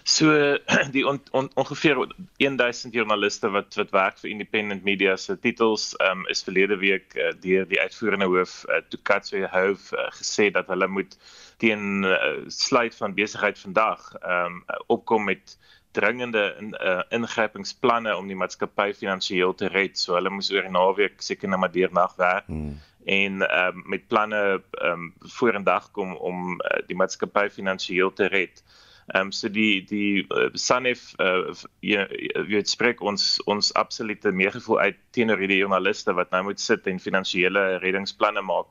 So die on, on, ongeveer 1000 joernaliste wat wat werk vir Independent Media se titels um, is verlede week uh, deur die uitvoerende hoof uh, Tukatso Hoof uh, gesê dat hulle moet teen uh, sluit van besigheid vandag um, opkom met dringende in, uh, ingrypingsplanne om die maatskappy finansiëel te red. So hulle moes oor die naweek seker net maar deernag werk. Hmm en um, met planne um, vorendag kom om uh, die maatskappy finansiëel te red. Ehm um, so die die uh, Sanef uh, jy weet spreek ons ons absolute meegevoel uit teenoor hierdie joernaliste wat nou moet sit en finansiële reddingsplanne maak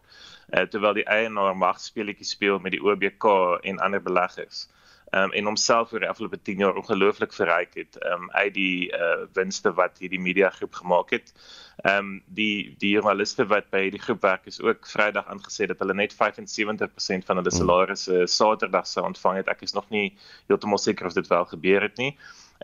uh, terwyl die eienaar magspeletjies speel met die OBK en ander beleggers um, en homself oor die afgelope 10 jaar ongelooflik verryk het um, uit die uh, winste wat hierdie media groep gemaak het. Ehm um, die die journaliste wat by hierdie groep werk is ook Vrydag aangesê dat hulle net 75% van hulle hmm. salarisse Saterdag sou ontvang het. Ek is nog nie heeltemal seker of dit wel gebeur het nie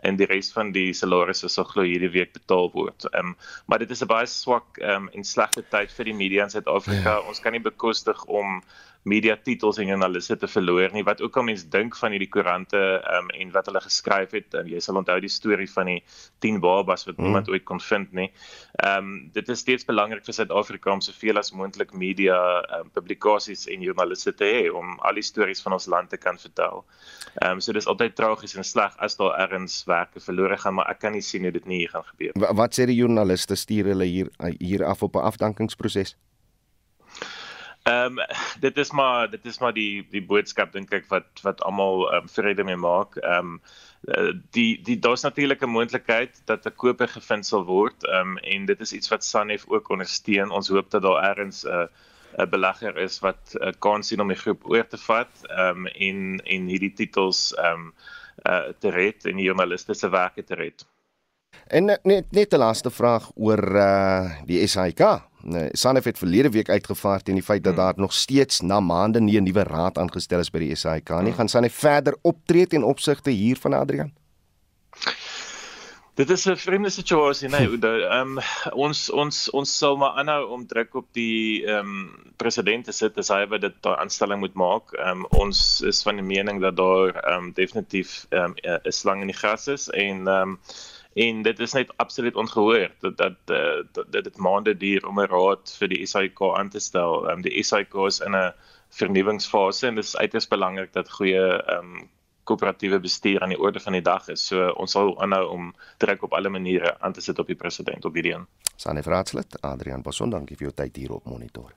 en die res van die salarisse sal glo hierdie week betaal word. Ehm um, maar dit is 'n baie swak ehm um, en slegte tyd vir die media in Suid-Afrika. Ja. Ons kan nie bekostig om media titels en joernaliste te verloor nie wat ook al mense dink van hierdie koerante um, en wat hulle geskryf het um, jy sal onthou die storie van die 10 babas wat mm. niemand ooit kon vind nie. Ehm um, dit is steeds belangrik vir Suid-Afrika om soveel as moontlik media um, publikasies en joernaliste te hê om al die stories van ons land te kan vertel. Ehm um, so dis altyd tragies en sleg as daar ergens werke verlore gaan maar ek kan nie sien hoe dit nie hier gaan gebeur. Wat sê die joernaliste stuur hulle hier hier af op 'n afdankingsproses? Ehm um, dit is maar dit is maar die die boodskap dink ek wat wat almal um, vrede mee maak. Ehm um, die die daar's natuurlik 'n moontlikheid dat 'n koper gevind sal word. Ehm um, en dit is iets wat Sanef ook ondersteun. Ons hoop dat daar ergens 'n uh, 'n belegger is wat uh, kan sien om die groep oor te vat ehm um, en en hierdie titels ehm um, uh, te red en die joernaliste se werke te red. En net net 'n laaste vraag oor uh die SAIK. Nee, Sanef het verlede week uitgevaar teen die feit dat hmm. daar nog steeds na maande nie 'n nuwe raad aangestel is by die SAIK nie. Hmm. Gaan Sanef verder optree ten opsigte hiervan Adrian? Dit is 'n vreemde situasie, nee, ehm um, ons ons ons sal maar aanhou om druk op die ehm um, president te sit as hy by dit daai aanstelling moet maak. Ehm um, ons is van die mening dat daar ehm um, definitief ehm um, 'n slang in die gras is en ehm um, en dit is net absoluut ongehoor dat dat uh, dat dit maande duur om 'n raad vir die SAIK aan te stel. Um, die SAIK is in 'n vernuwingsfase en dit is uiters belangrik dat goeie um koöperatiewe bestuur aan die orde van die dag is. So ons sal aanhou om druk op alle maniere aan te sit op die president op hierdie een. Sane Vraatslid, Adrian Boson, dankie vir jou tyd hier op monitor.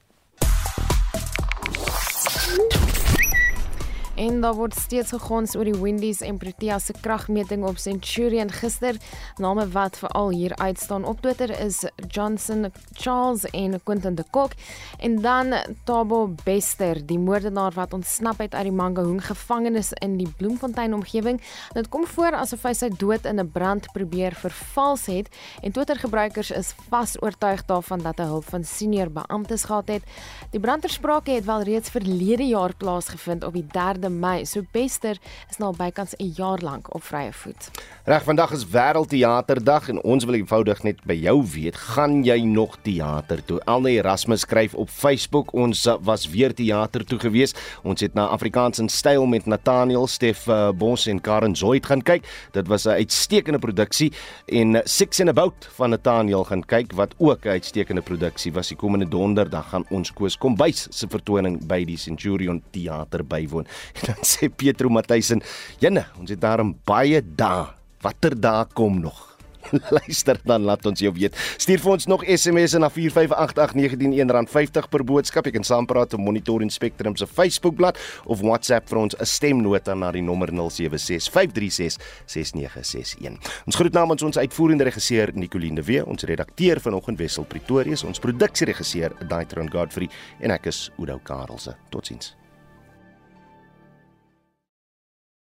En daar word steeds gegons oor die Windies en Protea se kragmeting op Centurion gister. Name wat veral hier uitstaan op Twitter is Johnson Charles en Quentin de Kok en dan Tabo Bester, die moordenaar wat ontsnap het uit die Mangaung gevangenis in die Bloemfontein omgewing. Dit kom voor asof hy sy dood in 'n brand probeer vervals het en Twitter gebruikers is vas oortuig daarvan dat hy hulp van senior beamptes gehad het. Die brandersprake het wel reeds verlede jaar plaasgevind op die 3 Mei. So Bester is nou bykans 'n jaar lank op vrye voet. Reg, vandag is Wêreldteaterdag en ons wil eenvoudig net by jou weet, gaan jy nog teater toe? Alne Erasmus skryf op Facebook, ons was weer teater toe gewees. Ons het na Afrikaans in styl met Nathaniel Stef uh, Bos en Karen Zoid gaan kyk. Dit was 'n uitstekende produksie en Six and About van Nathaniel gaan kyk wat ook 'n uitstekende produksie was. Die komende donderdag gaan ons Koos Kombuis se vertoning by die Centurion Theater bywoon. En dan sê Pietro Matthys en jene, ons het daar baie dae. Watter dae kom nog? Luister dan laat ons jou weet. Stuur vir ons nog SMS na 4588919 R50 per boodskap. Jy kan saampraat op Monitor en Spectrum se Facebookblad of WhatsApp vir ons 'n stemnota na die nommer 0765366961. Ons groet namens ons uitvoerende regisseur Nicoline Wee, ons redakteur vanoggend Wessel Pretorius, ons produksieregisseur Daitron Godfrey en ek is Udo Karelse. Totsiens.